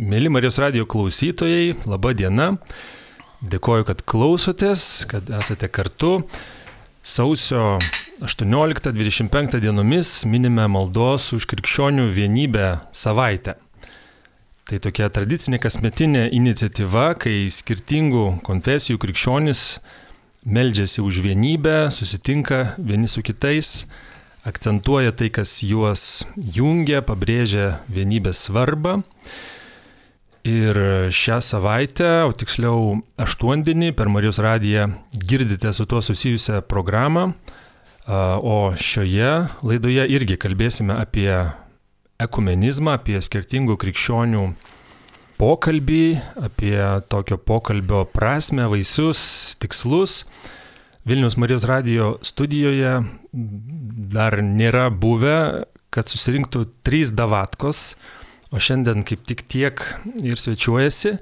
Mėly Marijos radio klausytojai, laba diena. Dėkoju, kad klausotės, kad esate kartu. Sausio 18-25 dienomis minime maldos už krikščionių vienybę savaitę. Tai tokia tradicinė kasmetinė iniciatyva, kai skirtingų konfesijų krikščionis meldžiasi už vienybę, susitinka vieni su kitais, akcentuoja tai, kas juos jungia, pabrėžia vienybės svarbą. Ir šią savaitę, o tiksliau aštuondienį per Marijos radiją girdite su tuo susijusią programą, o šioje laidoje irgi kalbėsime apie ekumenizmą, apie skirtingų krikščionių pokalbį, apie tokio pokalbio prasme, vaisius, tikslus. Vilnius Marijos radio studijoje dar nėra buvę, kad susirinktų trys davatkos O šiandien kaip tik tiek ir svečiuojasi.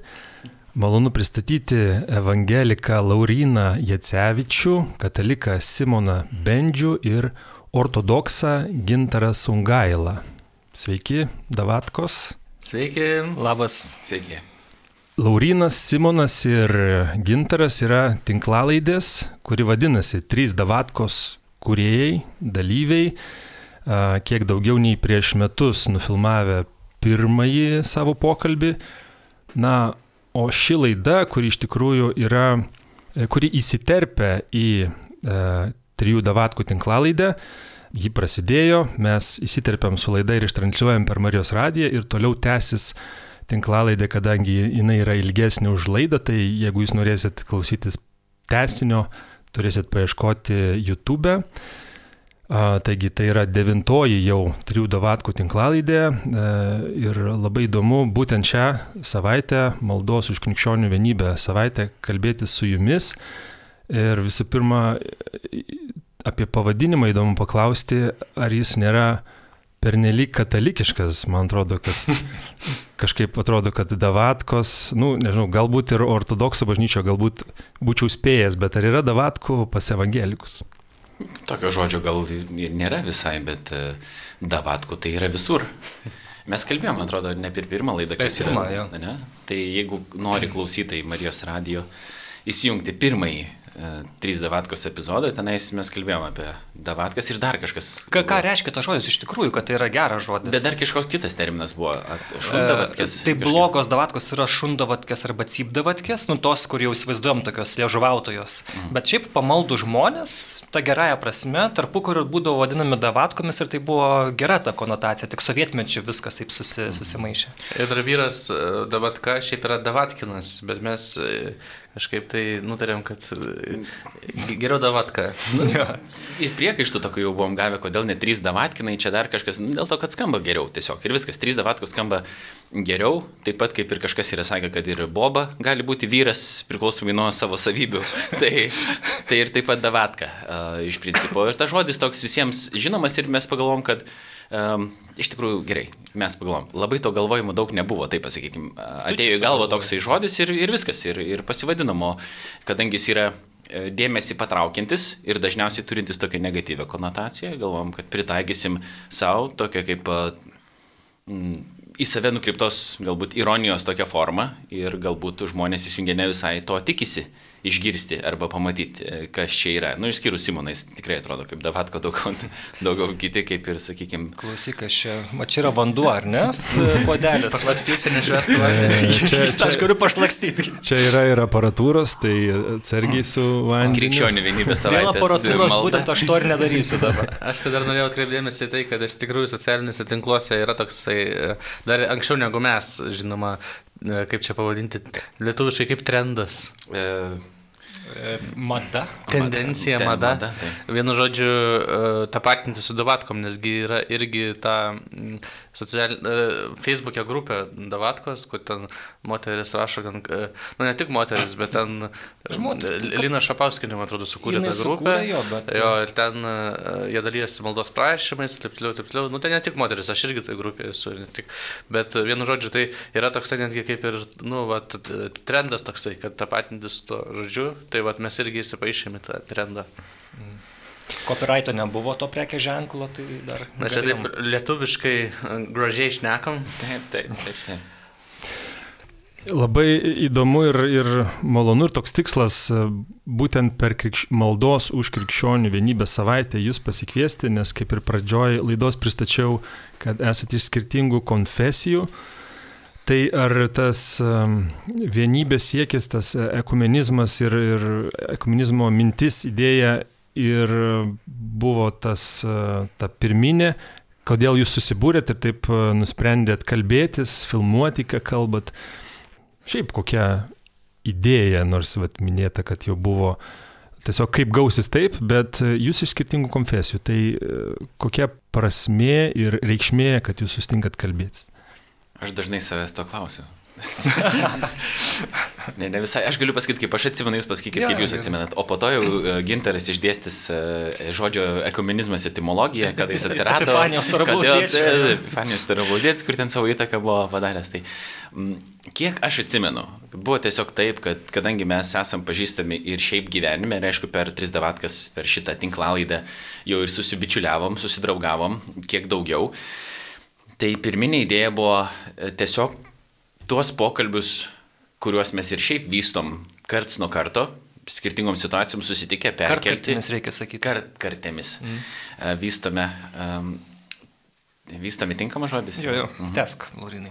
Malonu pristatyti evangeliką Lauriną Jacevičių, kataliką Simoną Bendžių ir ortodoksą Gintarą Sungailą. Sveiki, Davatkos. Sveiki. Labas. Sveiki. Laurinas, Simonas ir Gintaras yra tinklalaidės, kuri vadinasi Trys Davatkos kuriejai, dalyviai, kiek daugiau nei prieš metus nufilmavę pirmąjį savo pokalbį. Na, o ši laida, kuri iš tikrųjų yra, e, kuri įsiterpia į e, trijų davatkų tinklalaidę, ji prasidėjo, mes įsiterpiam su laida ir ištranšiuojam per Marijos radiją ir toliau tęsis tinklalaidė, kadangi jinai yra ilgesnė už laidą, tai jeigu jūs norėsit klausytis tęsinio, turėsit paieškoti YouTube. E. Taigi tai yra devintoji jau trijų davatkų tinklalaidė e, ir labai įdomu būtent šią savaitę, maldos už krikščionių vienybę savaitę, kalbėti su jumis. Ir visų pirma, apie pavadinimą įdomu paklausti, ar jis nėra pernelyg katalikiškas, man atrodo, kad kažkaip atrodo, kad davatkos, nu, nežinau, galbūt ir ortodoksų bažnyčio, galbūt būčiau spėjęs, bet ar yra davatkų pas evangelikus? Tokio žodžio gal nėra visai, bet e, davatkų tai yra visur. Mes kalbėjome, man atrodo, ne per pirmą laidą, kas pirmą, yra. Ne? Tai jeigu nori klausytai Marijos radio įsijungti pirmąjį trys davatkos epizodai, tenais mes kalbėjome apie davatkas ir dar kažkas. Ką, ką reiškia tas žodis iš tikrųjų, kad tai yra geras žodis? Bet dar kažkoks kitas terminas buvo. Šundavatkės. E, tai kažkaip. blogos davatkos yra šundavatkės arba cipdavatkės, nu tos, kur jau įsivaizduojam tokios liežuvautojos. Mhm. Bet šiaip pamaldų žmonės, ta gerąją prasme, tarpu kurių būdavo vadinami davatkomis ir tai buvo gera ta konotacija, tik sovietmečių viskas taip susi, mhm. susimaišė. Ir dar vyras e, davatka šiaip yra davatkinas, bet mes e, kažkaip tai nutarėm, kad e, geriau davatką. Nu. Ir priekaištų tokių jau buvom gavę, kodėl ne trys davatkinai, čia dar kažkas, nu, dėl to, kad skamba geriau tiesiog. Ir viskas, trys davatkos skamba geriau, taip pat kaip ir kažkas yra sakę, kad ir boba gali būti vyras priklausomai nuo savo savybių. tai, tai ir taip pat davatka uh, iš principo. Ir tas žodis toks visiems žinomas ir mes pagalvom, kad um, iš tikrųjų gerai, mes pagalvom, labai to galvojimo daug nebuvo, taip pasakykime, atėjo į galvą toksai žodis ir, ir viskas, ir, ir pasivadinamo, kadangi jis yra e, dėmesį patraukiantis ir dažniausiai turintis tokią negatyvę konotaciją, galvom, kad pritaikysim savo tokią kaip mm, į save nukreiptos galbūt ironijos tokią formą ir galbūt žmonės įsijungia ne visai to tikisi išgirsti arba pamatyti, e, kas čia yra. Nu, išskyrus Simonais, tikrai atrodo kaip Davatko daugiau, daugiau kiti, kaip ir, sakykime. Klausyk, aš čia, ma čia yra vanduo, ar ne? Podelis. Pašlakstysi, nešvestų vandenį. čia, čia, aš galiu pašlakstyti. Čia yra ir aparatūros, tai atsargiai su vandeniu. Krikščionių vienybės savaitės. Dėl aparatūros malda. būtent aš to ir nedarysiu dabar. aš tai dar norėjau atkreipdėmėsi į tai, kad iš tikrųjų socialinėse tinkluose yra toksai, e, dar anksčiau negu mes, žinoma, E, kaip čia pavadinti, lietuviškai kaip trendas. E, Mada. Tendencija, mada. mada. mada Vienu žodžiu, e, tapatinti su davatkom, nesgi yra irgi ta social, Facebook'e grupė Davatkos, kur ten moteris rašo, ten, nu ne tik moteris, bet ten žmonės. Lina Šapauskinė, man atrodo, sukūrė tą grupę. Jo, bet... jo, ir ten jie dalyjasi maldos prašymais, taip toliau, taip toliau. Nu, ten ne tik moteris, aš irgi tai grupė esu, tik. Bet vienu žodžiu, tai yra toksai netgi kaip ir, nu, va, trendas toksai, kad tapatintis to žodžiu, tai va, mes irgi įsipaišėme tą trendą. Mm. Copyrighto nebuvo to prekė ženklo, tai dar. Mes čia taip lietuviškai gražiai išnekam. Taip, taip, taip. taip. Labai įdomu ir, ir malonu ir toks tikslas e, būtent per krikš... maldos už krikščionių vienybę savaitę jūs pasikviesti, nes kaip ir pradžioj laidos pristačiau, kad esate iš skirtingų konfesijų. Tai ar tas vienybės siekis, tas ekumenizmas ir, ir ekumenizmo mintis, idėja ir buvo tas, e, ta pirminė, kodėl jūs susibūrėt ir taip e, nusprendėt kalbėtis, filmuoti, ką kalbat. Šiaip kokia idėja, nors vat, minėta, kad jau buvo tiesiog kaip gausis taip, bet jūs iš skirtingų konfesijų. Tai e, kokia prasmė ir reikšmė, kad jūs sustinkat kalbėtis? Aš dažnai savęs to klausiu. ne, ne visai. Aš galiu pasakyti, kaip aš atsimenu, jūs pasakykite, kaip jūs atsimenat. O po to jau e, Ginteras išdėstys žodžio ekumenizmas etimologiją, kada jis atsirado. Epifanijos Tarabaudėtis. Epifanijos Tarabaudėtis, kur ten savo įtaką buvo padaręs. Tai kiek aš atsimenu, buvo tiesiog taip, kad kadangi mes esam pažįstami ir šiaip gyvenime, ir aišku, per tris davatkas, per šitą tinklalaidą jau ir susibičiuliavom, susidraugavom, kiek daugiau. Tai pirminė idėja buvo e, tiesiog tuos pokalbius, kuriuos mes ir šiaip vystom karts nuo karto, skirtingom situacijom susitikę, perkelti. Kartėmis reikia sakyti. Kart, kartėmis. Mm. Vystome. Um, Vystami tinkamas žodis? Jo, jo. Mhm. Tesk, Laurinai.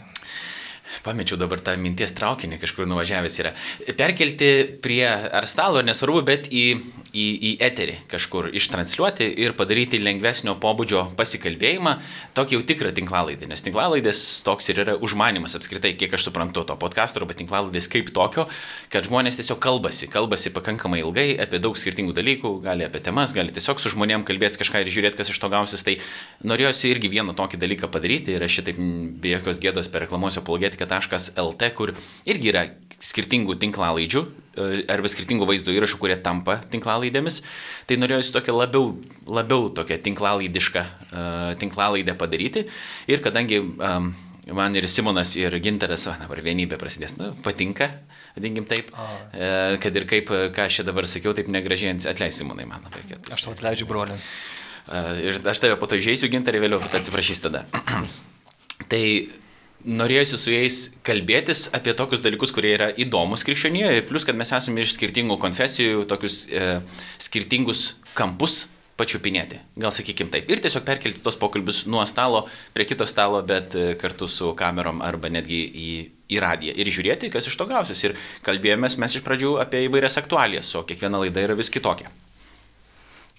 Pamečiau dabar tą minties traukinį, kažkur nuvažiavęs yra. Perkelti prie ar stalo, nesvarbu, bet į, į, į eterį kažkur ištransliuoti ir padaryti lengvesnio pobūdžio pasikalbėjimą, tokį jau tikrą tinklalaidą. Nes tinklalaidės toks ir yra užmanimas apskritai, kiek aš suprantu to podkasto arba tinklalaidės kaip tokio, kad žmonės tiesiog kalbasi, kalbasi pakankamai ilgai apie daug skirtingų dalykų, gali apie temas, gali tiesiog su žmonėm kalbėti kažką ir žiūrėti, kas iš to gausis. Tai norėjosi irgi vieną tokį dalyką padaryti ir aš šitaip be jokios gėdos per reklamuosiu apologetiką podcast.lt, kur irgi yra skirtingų tinklalaidžių e, arba skirtingų vaizdo įrašų, kurie tampa tinklalaidėmis. Tai norėjusi tokią labiau, labiau tokią tinklalaidišką uh, tinklalaidę padaryti. Ir kadangi um, man ir Simonas, ir Ginteras, o dabar vienybė prasidės, nu, patinka, vadinkim taip, uh, kad ir kaip, ką aš čia dabar sakiau, taip negražiai atleis Simonai man labai. Aš tau atleidžiu, broli. Uh, ir aš tave po to išeisiu, Ginterį, vėliau atsiprašys tada. tai norėjusi su jais kalbėtis apie tokius dalykus, kurie yra įdomus krikščionijoje, plus kad mes esame iš skirtingų konfesijų, tokius e, skirtingus kampus pačiupinėti, gal sakykim taip. Ir tiesiog perkelti tos pokalbius nuo stalo prie kito stalo, bet e, kartu su kamerom arba netgi į, į radiją. Ir žiūrėti, kas iš to gausis. Ir kalbėjomės mes iš pradžių apie įvairias aktualijas, o kiekviena laida yra vis kitokia.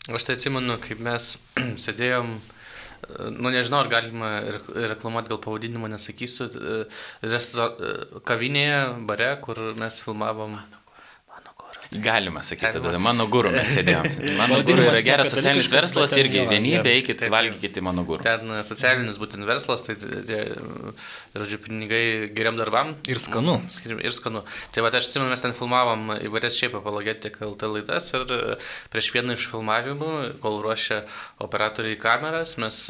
Aš tai atsimenu, kaip mes sėdėjom nu nežinau, ar galima reklamuoti, gal pavadinimą nesakysiu, restra, kavinėje, bare, kur mes filmavom. Galima sakyti, tada mano guru mes sėdėjome. Mano guru yra geras socialinis verslas irgi, vienybė, eikit, valgykite mano guru. Ten socialinis būtent verslas, tai, žodžiu, pinigai geriam darbam. Ir skanu. Ir skanu. Tai va, aš atsimenu, mes ten filmavom įvairias šiaip apologetika LT laidas ir prieš vieną iš filmavimų, kol ruošia operatoriai kameras, mes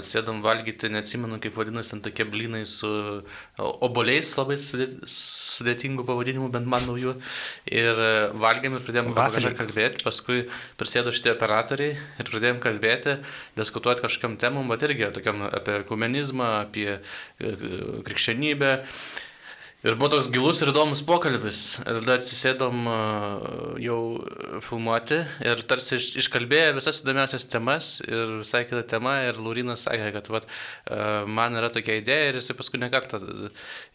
atsėdom valgyti, neatsimenu, kaip vadinasi, ten tokie blinai su oboliais labai sudėtingų pavadinimų, bent man naujų. Ir valgėm ir pradėjom kažką kalbėti, paskui prisėdo šitie operatoriai ir pradėjom kalbėti, diskutuoti kažkokiam temom, bet irgi tokiam apie komunizmą, apie e, e, krikščionybę. Ir buvo toks gilus ir įdomus pokalbis. Ir tada atsisėdom jau filmuoti ir tarsi iškalbėjo visas įdomiausias temas ir visai kita tema. Ir Laurinas sakė, kad vat, man yra tokia idėja ir jisai paskui nekartą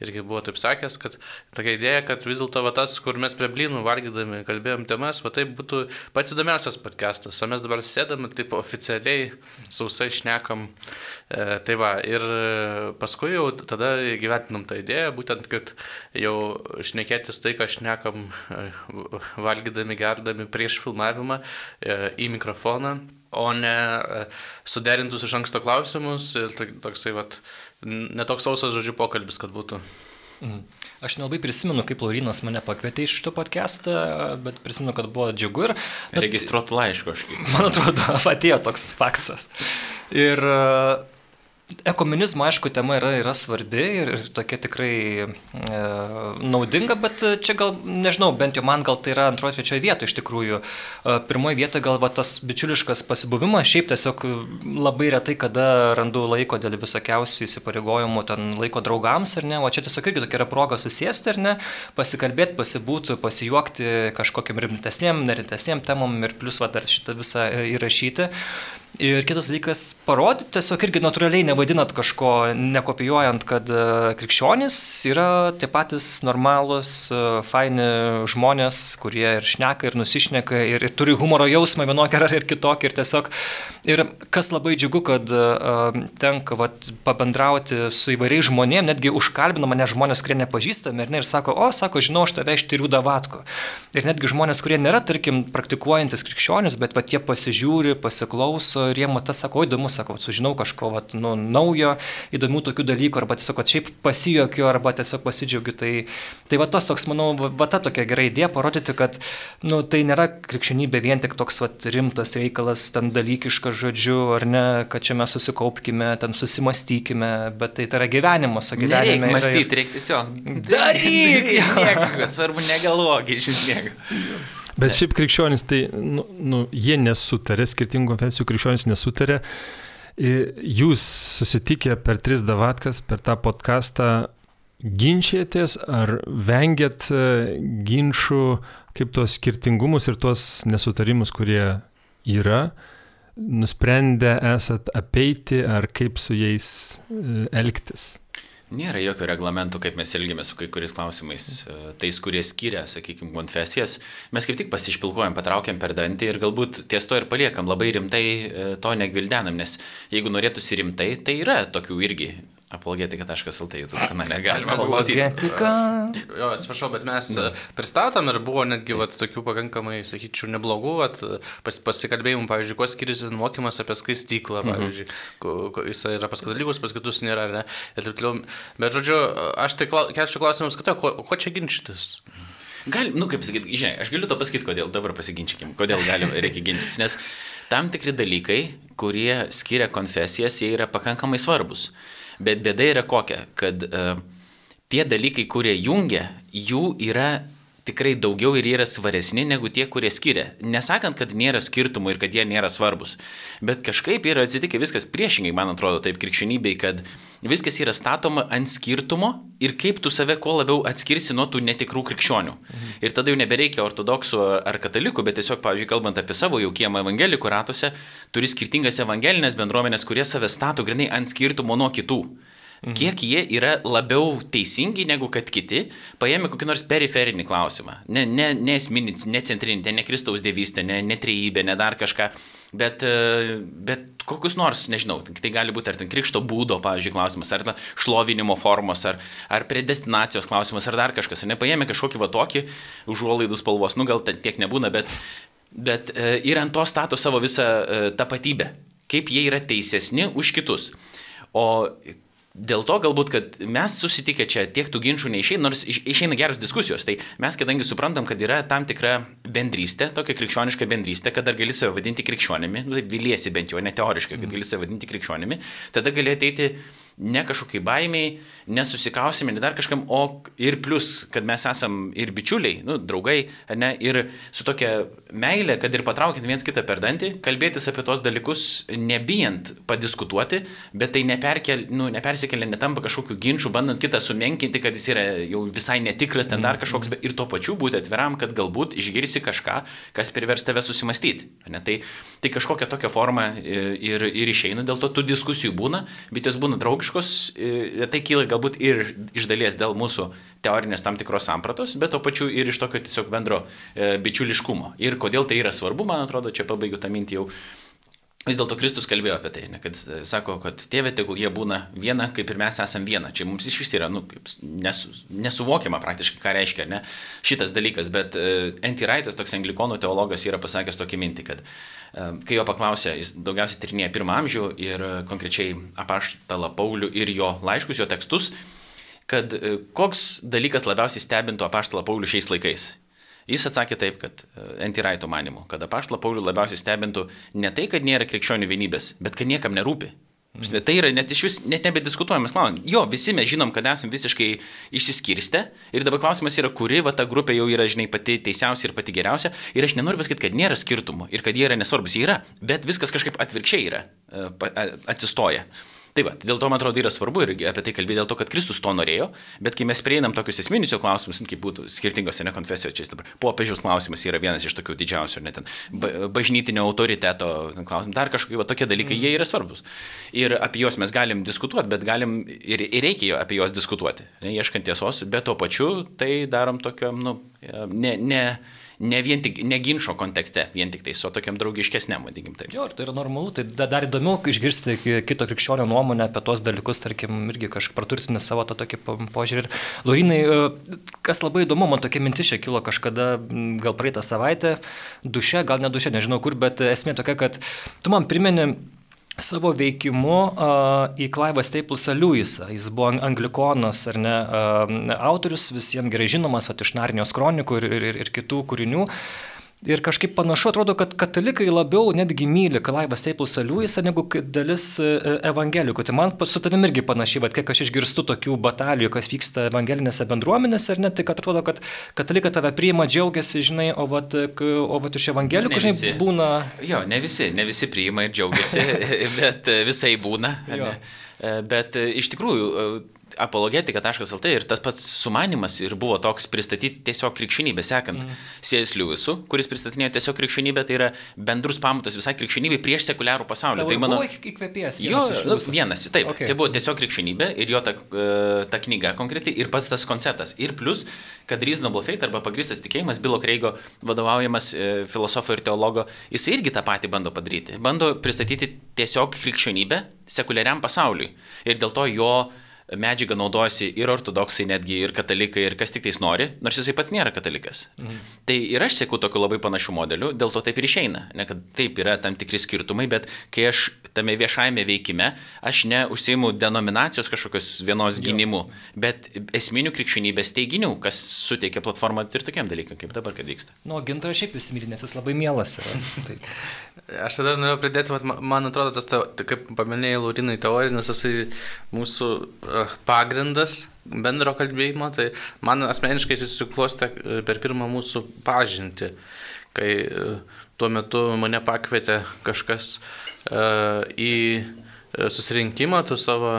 irgi buvo taip sakęs, kad tokia idėja, kad vis dėlto tas, kur mes prie blynų valgydami kalbėjom temas, va tai būtų pats įdomiausias podcastas. O mes dabar sėdame taip oficialiai, sausai šnekam. E, tai va, ir paskui jau tada gyventinam tą idėją, būtent, kad jau šnekėtis tai, ką šnekam e, valgydami, gerdami prieš filmavimą e, į mikrofoną, o ne e, suderintus iš anksto klausimus ir toksai, vat, netoks sausas žodžių pokalbis, kad būtų. Mhm. Aš nelabai prisimenu, kaip Laurinas mane pakvietė iš šito podcastą, bet prisimenu, kad buvo džiugu ir... Bet, Registruotų laiškų, aš kaip. Man atrodo, atėjo toks faksas. Ir Ekominizmo, aišku, tema yra, yra svarbi ir, ir tokia tikrai e, naudinga, bet čia gal, nežinau, bent jau man gal tai yra antroje, trečioje vietoje iš tikrųjų. E, pirmoje vietoje gal va, tas bičiuliškas pasibuvimas, šiaip tiesiog labai retai kada randu laiko dėl visokiausių įsipareigojimų, ten laiko draugams ar ne, o čia tiesiog irgi tokia yra proga susėsti ar ne, pasikalbėti, pasibūti, pasijuokti kažkokiam rimtesniem, nerimtesniem temom ir plus va dar šitą visą e, įrašyti. Ir kitas dalykas - parodyti, tiesiog irgi natūraliai nevadinat kažko, nekopijuojant, kad e, krikščionys yra tie patys normalūs, e, faini žmonės, kurie ir šneka, ir nusišneka, ir, ir turi humoro jausmą vienokį ar kitokį. Ir tiesiog, ir kas labai džiugu, kad uh, tenka vat, pabendrauti su įvairiais žmonėmis, netgi užkalbina mane žmonės, kurie nepažįstami, ir, ne, ir sako, o, sako, žinau, aš tave iš tyrių davatko. Ir netgi žmonės, kurie nėra, tarkim, praktikuojantis krikščionis, bet vat, jie pasižiūri, pasiklauso ir jie matas sako, įdomu, sako, sužinau kažko vat, nu, naujo, įdomių tokių dalykų, arba tiesiog vat, šiaip pasijokiu, arba tiesiog pasidžiaugiu. Tai, tai va tas toks, manau, va ta tokia gera idėja parodyti, kad nu, tai nėra krikščionybė vien tik toks vat, rimtas reikalas, ten dalykiškas žodžiu, ar ne, kad čia mes susikaupkime, ten susimastykime, bet tai, tai yra gyvenimas, o gyvenime. Nereik mąstyti, ir... reikia tiesiog. Daryk! Svarbu negalvok, iš esmės. Bet šiaip krikščionys, tai nu, nu, jie nesutarė, skirtingų konfesijų krikščionys nesutarė. Jūs susitikę per tris davatkas, per tą podcastą, ginčijatės ar vengiat e, ginčių, kaip tuos skirtingumus ir tuos nesutarimus, kurie yra, nusprendę esat apeiti ar kaip su jais e, elgtis? Nėra jokio reglamento, kaip mes elgiamės su kai kuriais klausimais, e, tais, kurie skiria, sakykime, konfesijas. Mes kaip tik pasišpilkuojam, patraukiam per dantį ir galbūt ties to ir paliekam, labai rimtai e, to negvildenam, nes jeigu norėtųsi rimtai, tai yra tokių irgi apologetika.lt YouTube kanale galima klausyti. Apologetika. Jo, atsiprašau, bet mes ne. pristatom ir buvo netgi vat, tokių pakankamai, sakyčiau, neblogų vat, pas, pasikalbėjimų, pavyzdžiui, kuo skiriasi mokymas apie skaistyklą, mhm. pavyzdžiui, mhm. jis yra pas katalikus, pas kitus nėra, ne? Ir taip toliau. Bet, žodžiu, aš tai kelčiu klausimus, kad ko, ko čia ginčytis? Gal, nu kaip sakyti, žinai, aš galiu to pasakyti, kodėl, dabar pasiginčykim, kodėl galim, reikia ginčytis, nes tam tikri dalykai, kurie skiria konfesijas, jie yra pakankamai svarbus. Bet bėda yra kokia, kad uh, tie dalykai, kurie jungia, jų yra tikrai daugiau ir yra svaresni negu tie, kurie skiria. Nesakant, kad nėra skirtumų ir kad jie nėra svarbus. Bet kažkaip yra atsitikę viskas priešingai, man atrodo, taip krikščionybei, kad viskas yra statoma ant skirtumo ir kaip tu save kuo labiau atskirsi nuo tų netikrų krikščionių. Mhm. Ir tada jau nebereikia ortodoksų ar katalikų, bet tiesiog, pavyzdžiui, kalbant apie savo jau kiemą evangelikų ratuose, turi skirtingas evangelinės bendruomenės, kurie save stato grinai ant skirtumo nuo kitų. Mhm. Kiek jie yra labiau teisingi negu kad kiti, paėmė kokį nors periferinį klausimą. Ne, ne, ne esminį, ne centrinį, ne Kristaus dievystę, ne, ne trejybę, ne dar kažką, bet, e, bet kokius nors, nežinau, tai gali būti ar ten krikšto būdo, pavyzdžiui, klausimas, ar šlovinimo formos, ar, ar predestinacijos klausimas, ar dar kažkas. Ar nepaėmė kažkokį va tokį užuolaidų spalvos, nu gal tiek nebūna, bet, bet e, ir ant to stato savo visą e, tapatybę, kaip jie yra teisesni už kitus. O Dėl to galbūt, kad mes susitikę čia tiek tų ginčių neišeina, nors išeina geros diskusijos, tai mes kadangi suprantam, kad yra tam tikra bendrystė, tokia krikščioniška bendrystė, kad dar gali save vadinti krikščionimi, nu, tai viliesi bent jau, ne teoriškai, kad gali save vadinti krikščionimi, tada gali ateiti ne kažkokiai baimiai, nesusikausime, ne dar kažkam, o ir plus, kad mes esam ir bičiuliai, nu, draugai, ne, ir su tokia meilė, kad ir patraukiant viens kitą per dantį, kalbėtis apie tos dalykus, nebijant padiskutuoti, bet tai neperkel, nu, nepersikelia, netampa kažkokiu ginčiu, bandant kitą sumenkinti, kad jis yra jau visai netikras, ten dar kažkoks, bet ir tuo pačiu būti atviram, kad galbūt išgirsi kažką, kas privers tave susimastyti. Ne, tai, tai kažkokia tokia forma ir, ir išeina, dėl to tų diskusijų būna, bet jos būna draugiškos draugiškos, tai kyla galbūt ir iš dalies dėl mūsų teorinės tam tikros sampratos, bet to pačiu ir iš tokio tiesiog bendro e, bičiuliškumo. Ir kodėl tai yra svarbu, man atrodo, čia pabaigiu tą mintį jau. Vis dėlto Kristus kalbėjo apie tai, ne, kad e, sako, kad tėvė, tegul jie būna viena, kaip ir mes esame viena. Čia mums iš vis yra nu, nesu, nesuvokiama praktiškai, ką reiškia ne, šitas dalykas, bet uh, Antiraitas, toks anglikonų teologas, yra pasakęs tokį mintį, kad Kai jo paklausė, jis daugiausiai tyrinėja pirmą amžių ir e, konkrečiai apaštalą Paulių ir jo laiškus, jo tekstus, kad e, koks dalykas labiausiai stebintų apaštalą Paulių šiais laikais. Jis atsakė taip, kad Antiraito manimu, kad apaštalą Paulių labiausiai stebintų ne tai, kad nėra krikščionių vienybės, bet kad niekam nerūpi. Mm. Tai yra net iš vis, net nebediskutuojamas klausimas. Jo, visi mes žinom, kad esame visiškai išsiskirstę ir dabar klausimas yra, kuri va ta grupė jau yra, žinai, pati teisiausia ir pati geriausia. Ir aš nenoriu pasakyti, kad nėra skirtumų ir kad jie yra nesvarbus. Jie yra, bet viskas kažkaip atvirkščiai yra, e, atsistoja. Tai va, dėl to man atrodo yra svarbu ir apie tai kalbėti dėl to, kad Kristus to norėjo, bet kai mes prieinam tokius esminius jo klausimus, kaip būtų skirtingose nekonfesijose, čia dabar popiežiaus klausimas yra vienas iš tokių didžiausių, net ten bažnytinio autoriteto klausimų, dar kažkokie va, tokie dalykai, jie yra svarbus. Ir apie juos mes galim diskutuoti, bet galim ir, ir reikia apie juos diskutuoti, ne, ieškant tiesos, bet tuo pačiu tai darom tokiam, nu, ne, ne ne vien tik, ne ginčio kontekste, vien tik tai su tokiam draugiškesniam, vadinkim taip. Jo, tai yra normalu, tai dar įdomiau išgirsti kito krikščionio nuomonę apie tos dalykus, tarkim, irgi kažkaip praturtinti savo tą tokį požiūrį. Ir Laurinai, e, kas labai įdomu, man tokia mintis čia kilo kažkada, gal praeitą savaitę, duše, gal ne duše, nežinau kur, bet esmė tokia, kad tu man primeni savo veikimu uh, į Clive'ą Staplesą Lewisą. Jis buvo anglikonas, ar ne, uh, autorius, visiems gerai žinomas, va, iš Narnijos kronikų ir, ir, ir kitų kūrinių. Uh, Ir kažkaip panašu atrodo, kad katalikai labiau netgi myli Kalaivą Staples Lewisą negu dalis e, e, evangelikų. Tai man su tavimi irgi panašiai, bet kiek aš išgirstu tokių batalijų, kas vyksta evangelinėse bendruomenėse, ar ne, tai atrodo, kad katalikai tave priima, džiaugiasi, žinai, o vat, o vat iš evangelikų, žinai, būna. Jo, ne visi, ne visi priima ir džiaugiasi, bet visai būna. Bet iš tikrųjų apologetika.lt ir tas pats sumanimas ir buvo toks pristatyti tiesiog krikščionybę, sekant mm. C.S. Lewisu, kuris pristatinėjo tiesiog krikščionybę, tai yra bendrus pamatus visai krikščionybei prieš sekuliarų pasaulį. Tai mano įkvėpėjas. Jo, nu, vienas, taip. Okay. Tai buvo tiesiog krikščionybė ir jo ta, e, ta knyga konkreti ir pats tas konceptas. Ir plus, kad Reasonable Faith arba pagristas tikėjimas, Bilo Kreigo vadovaujamas e, filosofo ir teologo, jis irgi tą patį bando padaryti. Bando pristatyti tiesiog krikščionybę sekuliariam pasauliui. Ir dėl to jo medžiagą naudojasi ir ortodoksai, netgi ir katalikai, ir kas tik tais nori, nors jisai pats nėra katalikas. Mhm. Tai ir aš sėku tokiu labai panašiu modeliu, dėl to taip ir išeina. Ne, kad taip yra tam tikri skirtumai, bet kai aš tame viešajame veikime, aš neužsiimu denominacijos kažkokios vienos gynimu, jo. bet esminių krikščionybės teiginių, kas suteikia platformą ir tokiem dalykam, kaip dabar, kad vyksta. Nu, gintaras šiaip visi myli, nes jis labai mielas yra. tai. Aš tada norėjau pridėti, vat, man atrodo, tas, ta, kaip paminėjai, Laurinai, teorinis, jisai mūsų pagrindas bendro kalbėjimo, tai man asmeniškai susiklostė e, per pirmą mūsų pažinti, kai e, tuo metu mane pakvietė kažkas uh, į susirinkimą, tu savo